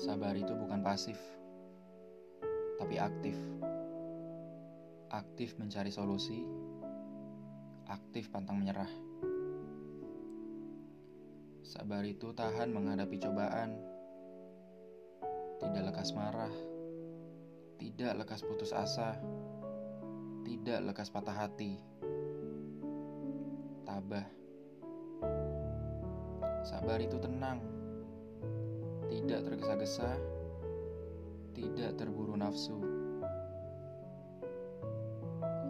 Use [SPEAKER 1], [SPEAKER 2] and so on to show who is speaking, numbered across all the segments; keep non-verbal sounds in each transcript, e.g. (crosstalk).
[SPEAKER 1] Sabar itu bukan pasif, tapi aktif. Aktif mencari solusi, aktif pantang menyerah. Sabar itu tahan menghadapi cobaan, tidak lekas marah, tidak lekas putus asa, tidak lekas patah hati, tabah. Sabar itu tenang, tidak tergesa-gesa, tidak terburu nafsu.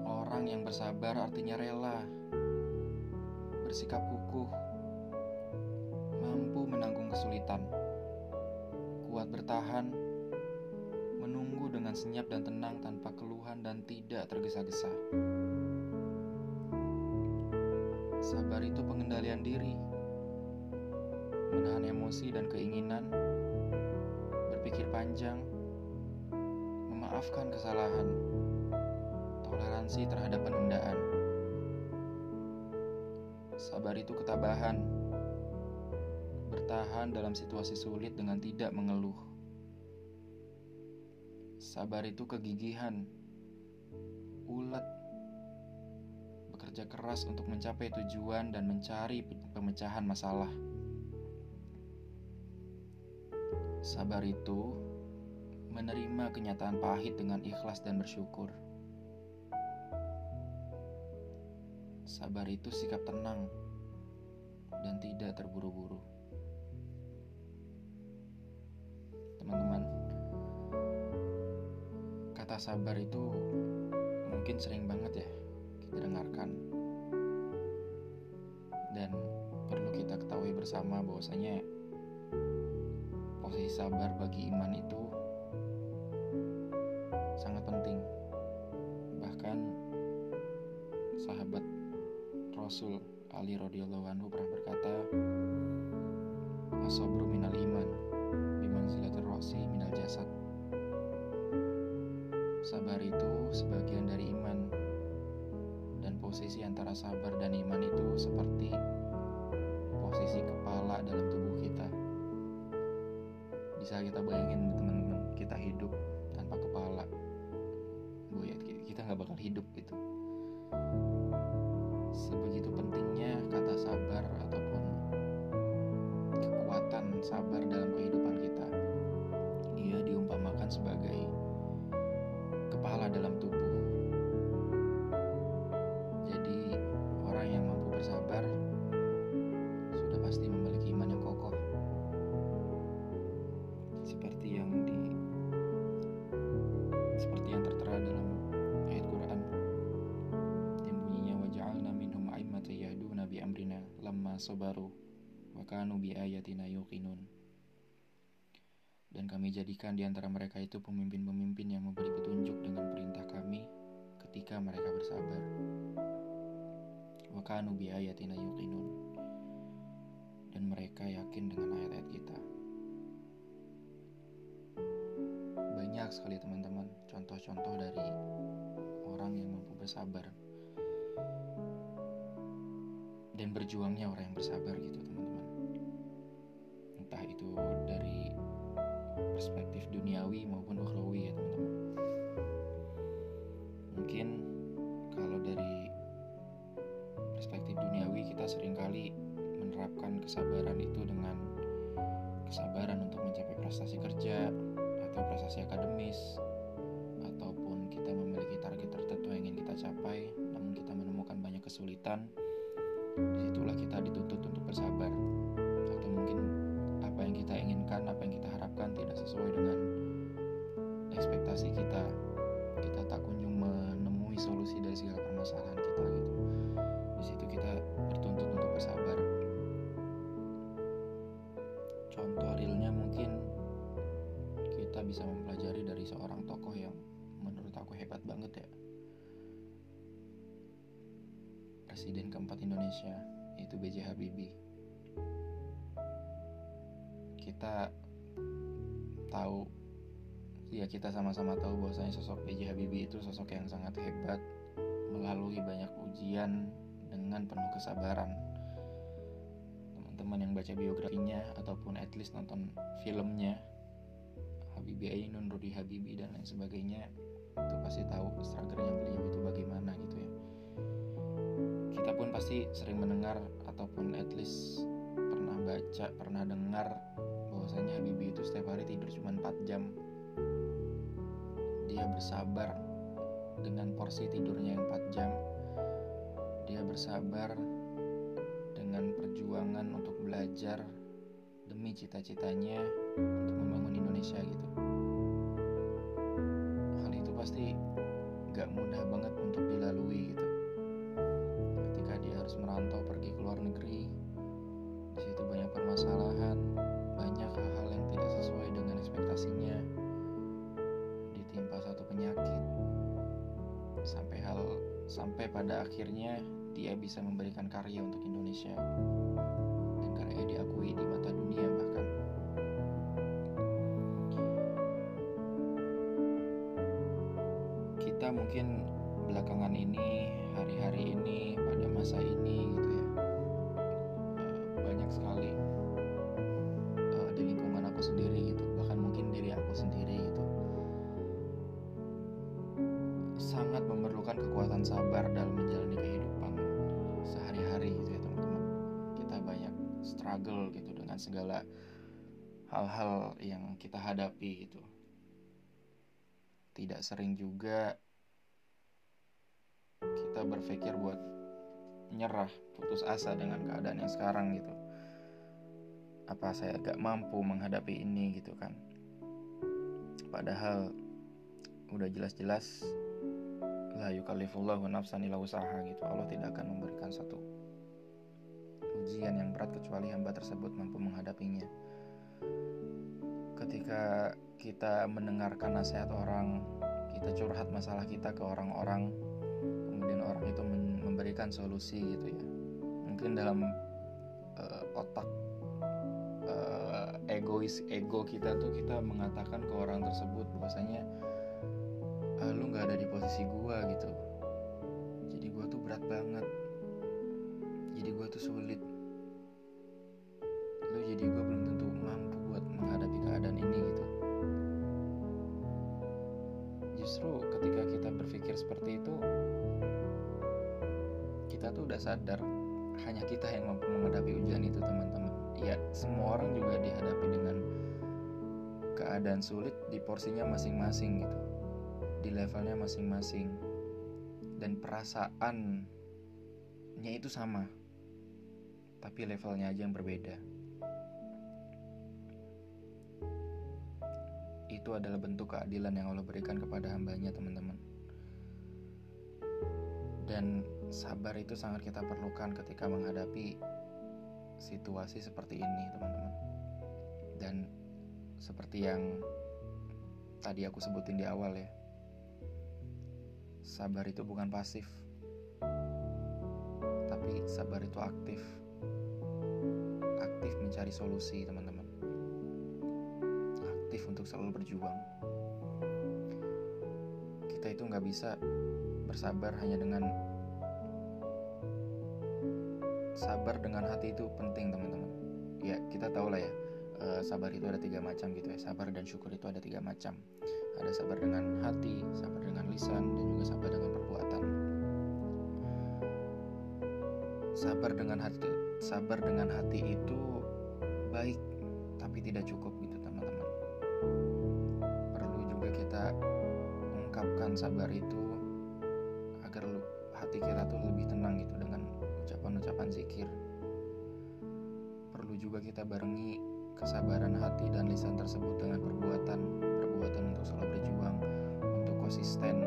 [SPEAKER 1] Orang yang bersabar artinya rela, bersikap kukuh, mampu menanggung kesulitan, kuat bertahan, menunggu dengan senyap dan tenang tanpa keluhan dan tidak tergesa-gesa. Sabar itu pengendalian diri menahan emosi dan keinginan, berpikir panjang, memaafkan kesalahan, toleransi terhadap penundaan. Sabar itu ketabahan, bertahan dalam situasi sulit dengan tidak mengeluh. Sabar itu kegigihan, ulet, bekerja keras untuk mencapai tujuan dan mencari pemecahan masalah. Sabar itu menerima kenyataan pahit dengan ikhlas dan bersyukur. Sabar itu sikap tenang dan tidak terburu-buru. Teman-teman, kata sabar itu mungkin sering banget ya kita dengarkan. Dan perlu kita ketahui bersama bahwasanya sabar bagi iman itu sangat penting. Bahkan sahabat Rasul Ali radhiyallahu anhu pernah berkata, "Asobru minal iman, bimanzilatir rosi minal jasad." Sabar itu sebagian dari iman dan posisi antara sabar dan iman itu seperti posisi kepala dalam tubuh kita bisa kita bayangin teman-teman kita hidup tanpa kepala. Gue ya kita nggak bakal hidup gitu. Sebegitu pentingnya kata sabar ataupun kekuatan sabar dalam kehidupan kita ia diumpamakan sebagai kepala dalam tubuh kanu bi ayatina yuqinun. Dan kami jadikan di antara mereka itu pemimpin-pemimpin yang memberi petunjuk dengan perintah kami ketika mereka bersabar. Wa kanu bi ayatina yuqinun. Dan mereka yakin dengan ayat-ayat kita. Banyak sekali teman-teman contoh-contoh dari orang yang mampu bersabar. Dan berjuangnya orang yang bersabar gitu teman-teman entah itu dari perspektif duniawi maupun ukhrawi ya teman-teman. Mungkin kalau dari perspektif duniawi kita sering kali menerapkan kesabaran itu dengan kesabaran untuk mencapai prestasi kerja atau prestasi akademis ataupun kita memiliki target tertentu yang ingin kita capai namun kita menemukan banyak kesulitan di situlah kita dituntut untuk bersabar inginkan apa yang kita harapkan tidak sesuai dengan ekspektasi kita. Kita tak kunjung menemui solusi dari segala permasalahan kita gitu. Di situ kita bertuntut untuk bersabar. Contoh realnya mungkin kita bisa mempelajari dari seorang tokoh yang menurut aku hebat banget ya. Presiden keempat Indonesia yaitu B.J. Habibie kita tahu ya kita sama-sama tahu bahwasanya sosok B.J. Habibie itu sosok yang sangat hebat melalui banyak ujian dengan penuh kesabaran teman-teman yang baca biografinya ataupun at least nonton filmnya Habibie Ainun, Rudy Habibi dan lain sebagainya itu pasti tahu struggle-nya beliau itu bagaimana gitu ya kita pun pasti sering mendengar ataupun at least pernah baca pernah dengar bahwasanya Habibie itu setiap hari tidur cuma 4 jam. Dia bersabar dengan porsi tidurnya yang 4 jam. Dia bersabar dengan perjuangan untuk belajar demi cita-citanya untuk membangun Indonesia gitu. Hal itu pasti gak mudah banget untuk dilalui gitu pada akhirnya dia bisa memberikan karya untuk Indonesia. Dan karya diakui di mata dunia bahkan. Kita mungkin belakangan ini hari-hari ini pada masa ini gitu ya eh, banyak sekali struggle gitu dengan segala hal-hal yang kita hadapi gitu. Tidak sering juga kita berpikir buat nyerah putus asa dengan keadaan yang sekarang gitu. Apa saya gak mampu menghadapi ini gitu kan. Padahal udah jelas-jelas la yukallifullahu nafsan illa usaha gitu. Allah tidak akan memberikan satu ujian yang berat kecuali hamba tersebut mampu menghadapinya. Ketika kita mendengarkan nasihat orang kita curhat masalah kita ke orang-orang kemudian orang itu memberikan solusi gitu ya. Mungkin dalam uh, otak uh, egois ego kita tuh kita mengatakan ke orang tersebut bahwasanya ah, lu nggak ada di posisi gua gitu. Jadi gua tuh berat banget. Jadi gua tuh sulit lu jadi gua belum tentu mampu buat menghadapi keadaan ini gitu. Justru ketika kita berpikir seperti itu kita tuh udah sadar hanya kita yang mampu menghadapi ujian itu teman-teman. Ya semua orang juga dihadapi dengan keadaan sulit di porsinya masing-masing gitu. Di levelnya masing-masing. Dan perasaannya itu sama tapi levelnya aja yang berbeda itu adalah bentuk keadilan yang Allah berikan kepada hambanya teman-teman. Dan sabar itu sangat kita perlukan ketika menghadapi situasi seperti ini teman-teman. Dan seperti yang tadi aku sebutin di awal ya sabar itu bukan pasif tapi sabar itu aktif. Aktif mencari solusi teman-teman untuk selalu berjuang. Kita itu nggak bisa bersabar hanya dengan sabar dengan hati itu penting teman-teman. Ya kita tahu lah ya uh, sabar itu ada tiga macam gitu ya. Sabar dan syukur itu ada tiga macam. Ada sabar dengan hati sabar dengan lisan dan juga sabar dengan perbuatan. Sabar dengan hati sabar dengan hati itu baik tapi tidak cukup ungkapkan sabar itu agar hati kita tuh lebih tenang gitu dengan ucapan-ucapan zikir. Perlu juga kita barengi kesabaran hati dan lisan tersebut dengan perbuatan perbuatan untuk selalu berjuang untuk konsisten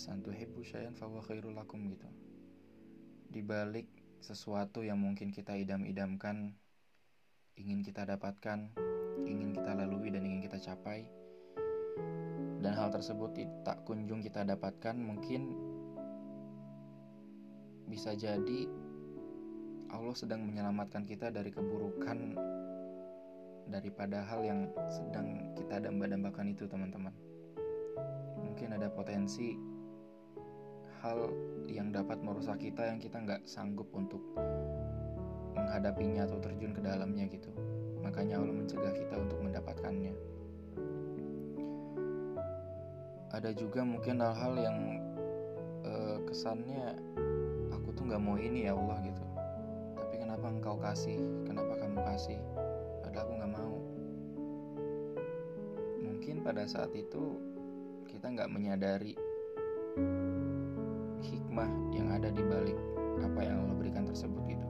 [SPEAKER 1] wa asa tuhibbu syai'an fa huwa khairul lakum gitu. Di balik sesuatu yang mungkin kita idam-idamkan ingin kita dapatkan ingin kita lalui dan ingin kita capai dan hal tersebut tak kunjung kita dapatkan mungkin bisa jadi Allah sedang menyelamatkan kita dari keburukan daripada hal yang sedang kita damba-dambakan itu teman-teman. Mungkin ada potensi hal yang dapat merusak kita yang kita nggak sanggup untuk menghadapinya atau terjun ke dalamnya gitu. Makanya Allah mencegah kita untuk mendapatkannya. Ada juga mungkin hal-hal yang uh, kesannya aku tuh nggak mau ini ya Allah gitu. Tapi kenapa engkau kasih? Kenapa kamu kasih? Padahal aku nggak mau. Mungkin pada saat itu kita nggak menyadari hikmah yang ada di balik apa yang Allah berikan tersebut gitu.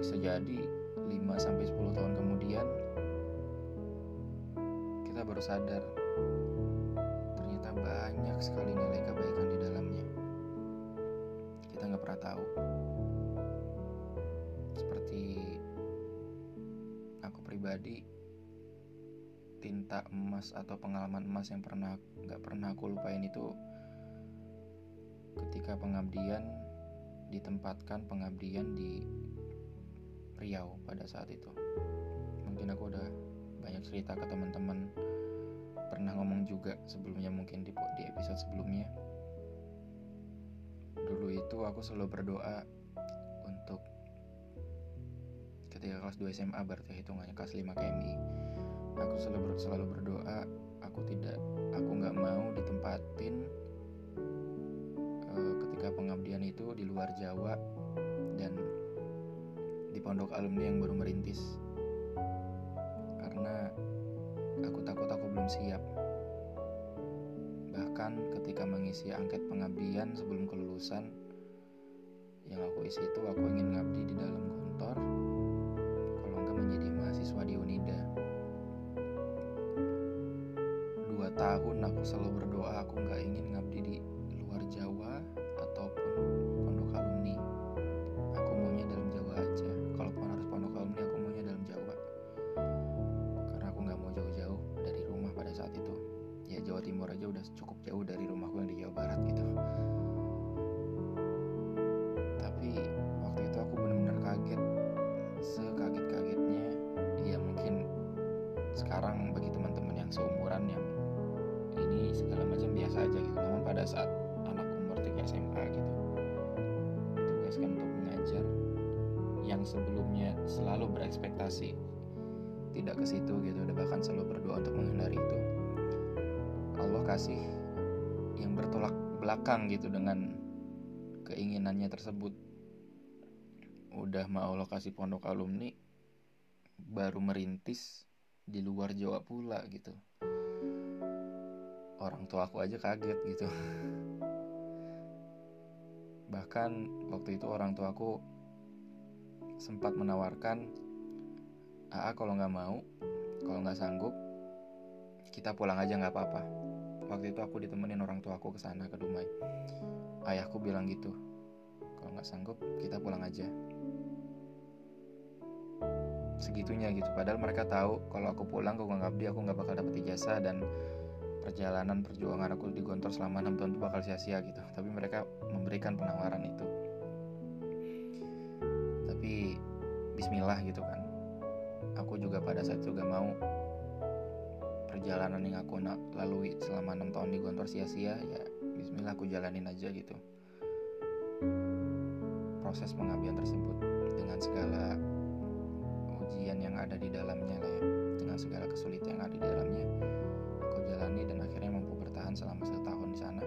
[SPEAKER 1] Bisa jadi 5 sampai 10 tahun kemudian kita baru sadar ternyata banyak sekali nilai kebaikan di dalamnya. Kita nggak pernah tahu. Seperti aku pribadi tinta emas atau pengalaman emas yang pernah nggak pernah aku lupain itu ketika pengabdian ditempatkan pengabdian di Riau pada saat itu. Mungkin aku udah banyak cerita ke teman-teman. Pernah ngomong juga sebelumnya mungkin di, di episode sebelumnya. Dulu itu aku selalu berdoa untuk ketika kelas 2 SMA berarti hitungannya kelas 5 KMI aku selalu selalu berdoa aku tidak aku nggak mau ditempatin pengabdian itu di luar Jawa dan di pondok alumni yang baru merintis. Karena aku takut aku belum siap. Bahkan ketika mengisi angket pengabdian sebelum kelulusan yang aku isi itu aku ingin ngabdi di dalam kantor kalau enggak menjadi mahasiswa di Unida. Tahun aku selalu sebelumnya selalu berekspektasi. Tidak ke situ gitu udah bahkan selalu berdoa untuk menghindari itu. Allah kasih yang bertolak belakang gitu dengan keinginannya tersebut. Udah mau lokasi pondok alumni baru merintis di luar Jawa pula gitu. Orang tua aku aja kaget gitu. Bahkan waktu itu orang tua aku sempat menawarkan Aa kalau nggak mau kalau nggak sanggup kita pulang aja nggak apa-apa. Waktu itu aku ditemenin orang tua aku ke sana ke Dumai. Ayahku bilang gitu kalau nggak sanggup kita pulang aja. Segitunya gitu. Padahal mereka tahu kalau aku pulang ke Ngabdi aku nggak bakal dapet ijazah dan perjalanan perjuangan aku di Gontor selama 6 tahun itu bakal sia-sia gitu. Tapi mereka memberikan penawaran itu Bismillah gitu kan aku juga pada saat itu gak mau perjalanan yang aku lalui selama 6 tahun di Gontor sia-sia ya Bismillah aku jalanin aja gitu proses pengabdian tersebut dengan segala ujian yang ada di dalamnya lah ya dengan segala kesulitan yang ada di dalamnya jalani dan akhirnya mampu bertahan selama satu tahun di sana.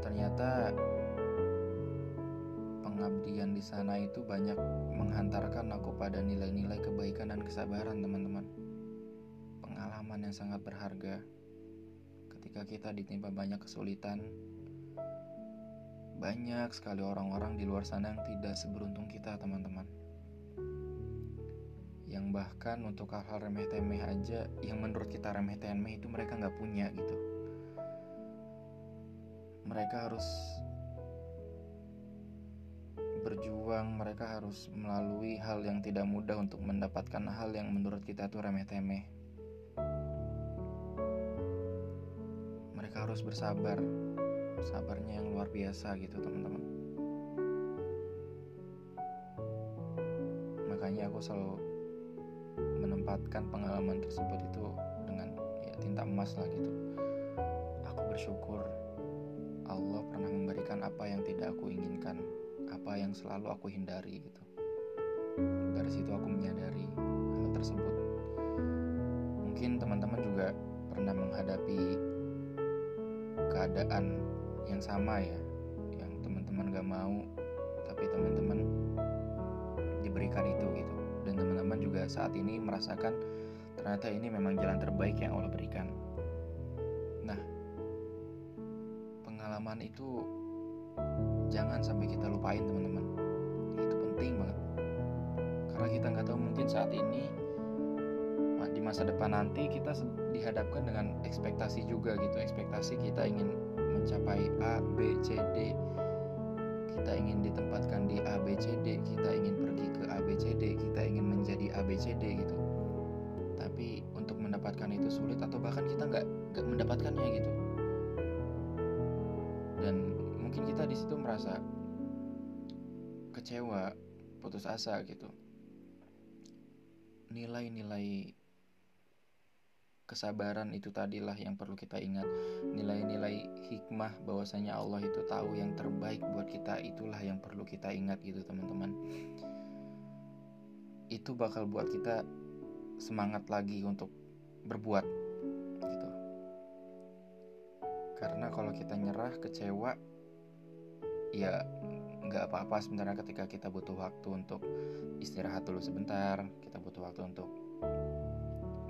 [SPEAKER 1] Ternyata pengabdian di sana itu banyak menghantarkan aku pada nilai-nilai kebaikan dan kesabaran, teman-teman. Pengalaman yang sangat berharga ketika kita ditimpa banyak kesulitan. Banyak sekali orang-orang di luar sana yang tidak seberuntung kita, teman-teman yang bahkan untuk hal-hal remeh temeh aja yang menurut kita remeh temeh itu mereka nggak punya gitu mereka harus berjuang, mereka harus melalui hal yang tidak mudah untuk mendapatkan hal yang menurut kita itu remeh-temeh. Mereka harus bersabar, sabarnya yang luar biasa gitu teman-teman. Makanya aku selalu menempatkan pengalaman tersebut itu dengan ya, tinta emas lah gitu. Aku bersyukur Allah pernah memberikan apa yang tidak aku inginkan apa yang selalu aku hindari gitu. Dari situ aku menyadari hal tersebut. Mungkin teman-teman juga pernah menghadapi keadaan yang sama ya yang teman-teman gak mau tapi teman-teman diberikan itu gitu. Dan teman-teman juga saat ini merasakan ternyata ini memang jalan terbaik yang Allah berikan. Nah pengalaman itu jangan sampai kita lupain teman-teman. Itu penting banget. Karena kita nggak tahu mungkin saat ini di masa depan nanti kita dihadapkan dengan ekspektasi juga gitu. Ekspektasi kita ingin mencapai A B C D. Kita ingin ditempatkan di A B C D. Kita ingin pergi ke A B C D. Kita ingin menjadi A B C D gitu. Tapi untuk mendapatkan itu sulit atau bahkan kita nggak mendapatkannya gitu. Dan mungkin kita di situ merasa kecewa putus asa gitu. Nilai-nilai kesabaran itu tadilah yang perlu kita ingat. Nilai-nilai hikmah bahwasanya Allah itu tahu yang terbaik buat kita itulah yang perlu kita ingat gitu teman-teman. Itu bakal buat kita semangat lagi untuk berbuat gitu. Karena kalau kita nyerah kecewa ya nggak apa-apa sebenarnya ketika kita butuh waktu untuk istirahat dulu sebentar kita butuh waktu untuk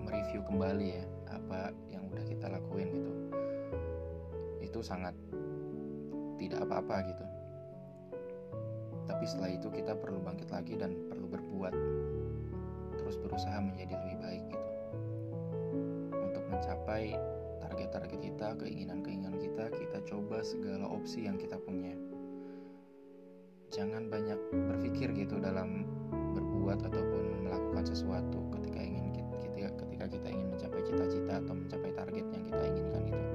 [SPEAKER 1] mereview kembali ya apa yang udah kita lakuin gitu. Itu sangat tidak apa-apa gitu. Tapi setelah itu kita perlu bangkit lagi dan perlu berbuat. Terus berusaha menjadi lebih baik gitu. Untuk mencapai target-target kita keinginan-keinginan kita kita coba segala opsi yang kita punya jangan banyak berpikir gitu dalam berbuat ataupun melakukan sesuatu ketika ingin kita ketika kita ingin mencapai cita-cita atau mencapai target yang kita inginkan itu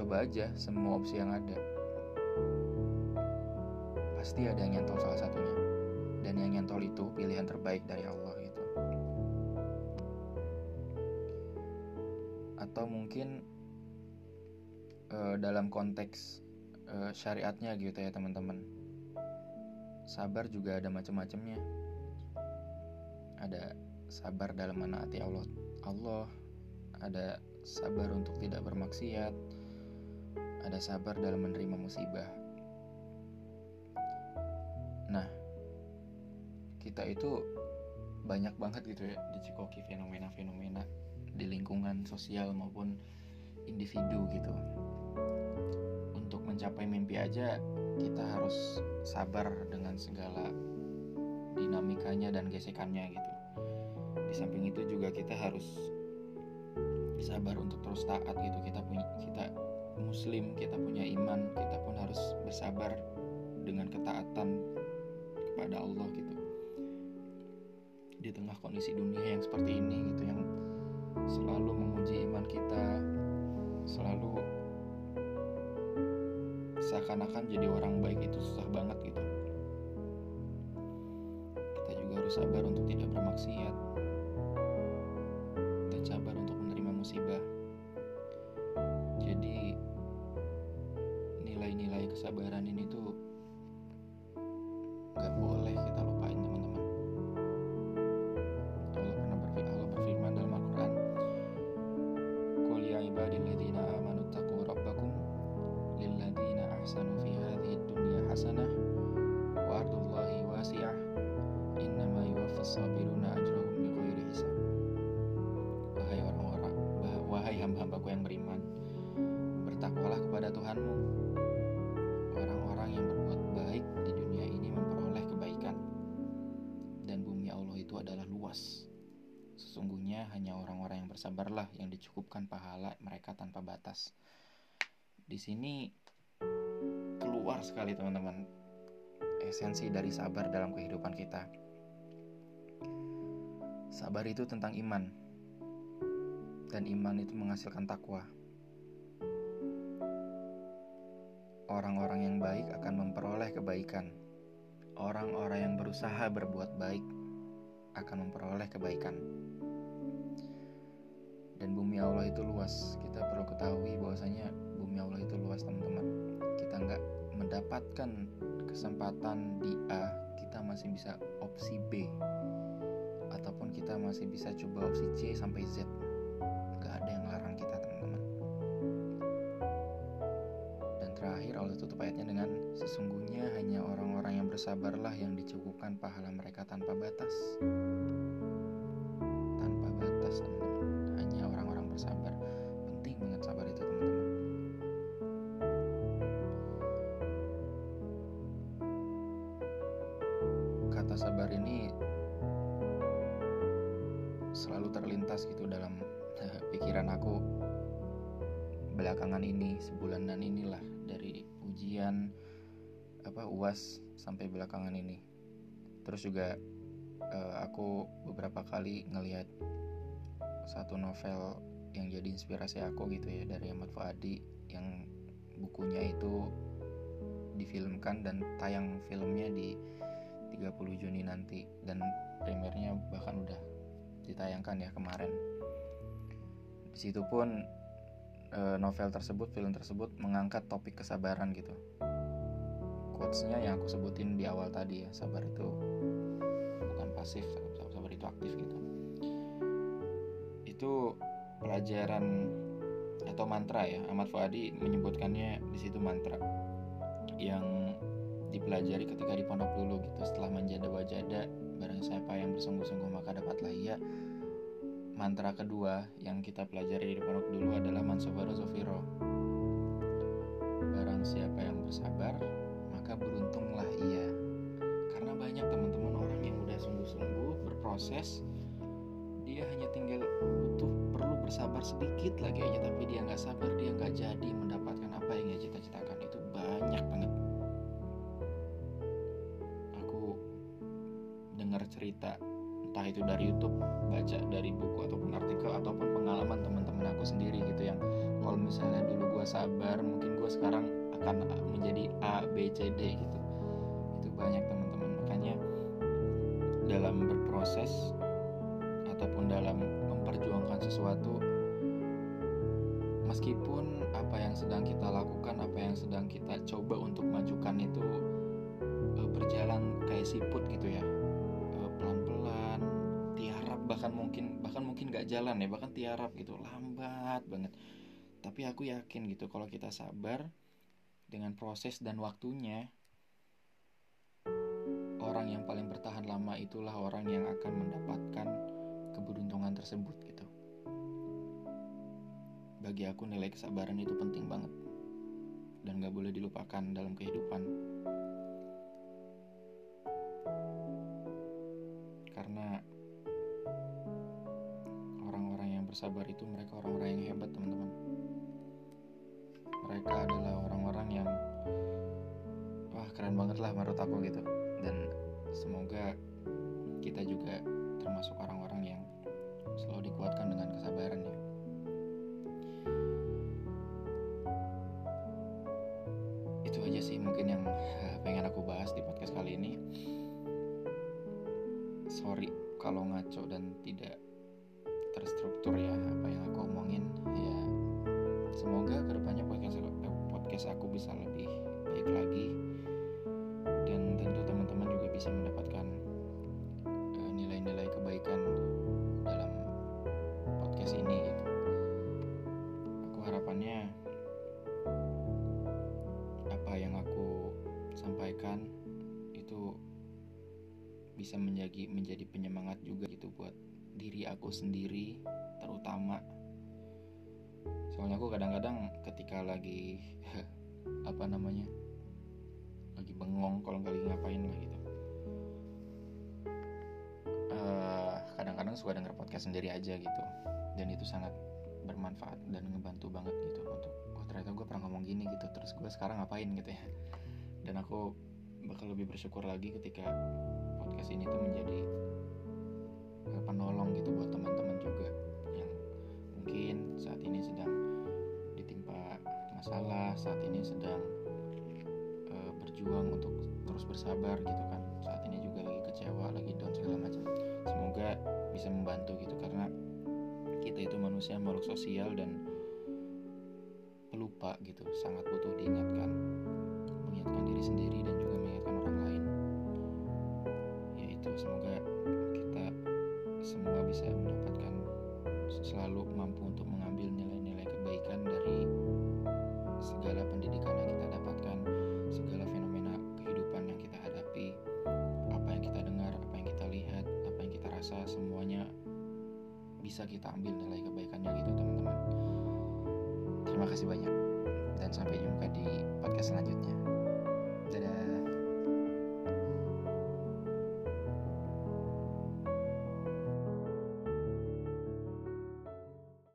[SPEAKER 1] dicoba aja semua opsi yang ada. Pasti ada yang nyantol salah satunya. Dan yang nyantol itu pilihan terbaik dari Allah gitu. Atau mungkin uh, dalam konteks uh, syariatnya gitu ya teman-teman. Sabar juga ada macam-macamnya. Ada sabar dalam menaati Allah Allah. Ada sabar untuk tidak bermaksiat. Ada sabar dalam menerima musibah. Nah kita itu banyak banget gitu ya dicikoki fenomena-fenomena di lingkungan sosial maupun individu gitu mencapai mimpi aja kita harus sabar dengan segala dinamikanya dan gesekannya gitu. Di samping itu juga kita harus sabar untuk terus taat gitu. Kita punya kita muslim kita punya iman kita pun harus bersabar dengan ketaatan kepada Allah gitu. Di tengah kondisi dunia yang seperti ini gitu yang selalu menguji iman kita selalu seakan-akan jadi orang baik itu susah banget gitu. Kita juga harus sabar untuk tidak bermaksiat hamba-hambaku yang beriman Bertakwalah kepada Tuhanmu Orang-orang yang berbuat baik di dunia ini memperoleh kebaikan Dan bumi Allah itu adalah luas Sesungguhnya hanya orang-orang yang bersabarlah yang dicukupkan pahala mereka tanpa batas. Di sini keluar sekali teman-teman esensi dari sabar dalam kehidupan kita. Sabar itu tentang iman. Dan iman itu menghasilkan takwa. orang-orang yang baik akan memperoleh kebaikan. Orang-orang yang berusaha berbuat baik akan memperoleh kebaikan. Dan bumi Allah itu luas. Kita perlu ketahui bahwasanya bumi Allah itu luas, teman-teman. Kita nggak mendapatkan kesempatan di A, kita masih bisa opsi B. Ataupun kita masih bisa coba opsi C sampai Z. Gak ada yang larang kita, teman-teman. Dan terakhir Allah tutup ayatnya dengan Sesungguhnya hanya orang-orang yang bersabarlah yang dicukupkan pahala mereka tanpa batas. Tanpa batas, teman-teman. Hanya orang-orang bersabar. Penting banget sabar itu, teman-teman. Kata sabar ini selalu terlintas gitu dalam pikiran aku belakangan ini sebulanan inilah dari ujian apa uas sampai belakangan ini terus juga uh, aku beberapa kali ngelihat satu novel yang jadi inspirasi aku gitu ya dari Ahmad Fuadi yang bukunya itu difilmkan dan tayang filmnya di 30 Juni nanti dan premiernya bahkan udah ditayangkan ya kemarin. Di situ pun uh, novel tersebut, film tersebut mengangkat topik kesabaran gitu. Quotesnya yang aku sebutin di awal tadi ya sabar itu bukan pasif sabar itu aktif gitu. Itu pelajaran atau mantra ya. Ahmad Fuadi menyebutkannya di situ mantra yang dipelajari ketika di pondok dulu gitu. Setelah menjada wajada barang siapa yang bersungguh-sungguh maka dapatlah ia mantra kedua yang kita pelajari di pondok dulu adalah mansobaro zofiro. Barang siapa yang bersabar maka beruntunglah ia. Karena banyak teman-teman orang yang udah sungguh-sungguh berproses dia hanya tinggal butuh perlu bersabar sedikit lagi aja tapi dia nggak sabar dia nggak jadi mendapatkan apa yang dia cita-citakan. Itu banyak banget. Aku dengar cerita entah itu dari YouTube baca dari buku ataupun artikel ataupun pengalaman teman-teman aku sendiri gitu yang kalau misalnya dulu gue sabar mungkin gue sekarang akan menjadi A, B, C, D gitu. Itu banyak teman-teman. Makanya dalam berproses ataupun dalam memperjuangkan sesuatu meskipun apa yang sedang kita lakukan, apa yang sedang kita coba untuk majukan itu e, berjalan kayak siput gitu ya. Mungkin bahkan mungkin gak jalan ya, bahkan tiarap gitu, lambat banget. Tapi aku yakin gitu kalau kita sabar, dengan proses dan waktunya, orang yang paling bertahan lama itulah orang yang akan mendapatkan keberuntungan tersebut gitu. Bagi aku nilai kesabaran itu penting banget dan gak boleh dilupakan dalam kehidupan. Bersabar itu mereka orang-orang yang hebat teman-teman. Mereka adalah orang-orang yang wah keren banget lah menurut aku gitu. Dan semoga kita juga termasuk orang-orang yang selalu dikuatkan dengan kesabaran ya. Itu aja sih mungkin yang eh, pengen aku bahas di podcast kali ini. Sorry kalau ngaco dan tidak itu bisa menjadi menjadi penyemangat juga gitu buat diri aku sendiri terutama. Soalnya aku kadang-kadang ketika lagi (laughs) apa namanya lagi bengong kalau nggak lagi ngapain lah gitu. Uh, kadang-kadang suka denger podcast sendiri aja gitu. Dan itu sangat bermanfaat dan ngebantu banget gitu untuk oh ternyata gue pernah ngomong gini gitu terus gue sekarang ngapain? gitu ya. Dan aku bakal lebih bersyukur lagi ketika podcast ini tuh menjadi penolong gitu buat teman-teman juga yang mungkin saat ini sedang masalah saat ini sedang berjuang untuk terus bersabar gitu kan. Saat ini juga lagi kecewa lagi down segala macam. Semoga bisa membantu gitu karena kita itu manusia makhluk sosial dan pelupa gitu. Sangat butuh diingatkan mengingatkan diri sendiri dan juga bisa kita ambil nilai kebaikannya gitu teman-teman. Terima kasih banyak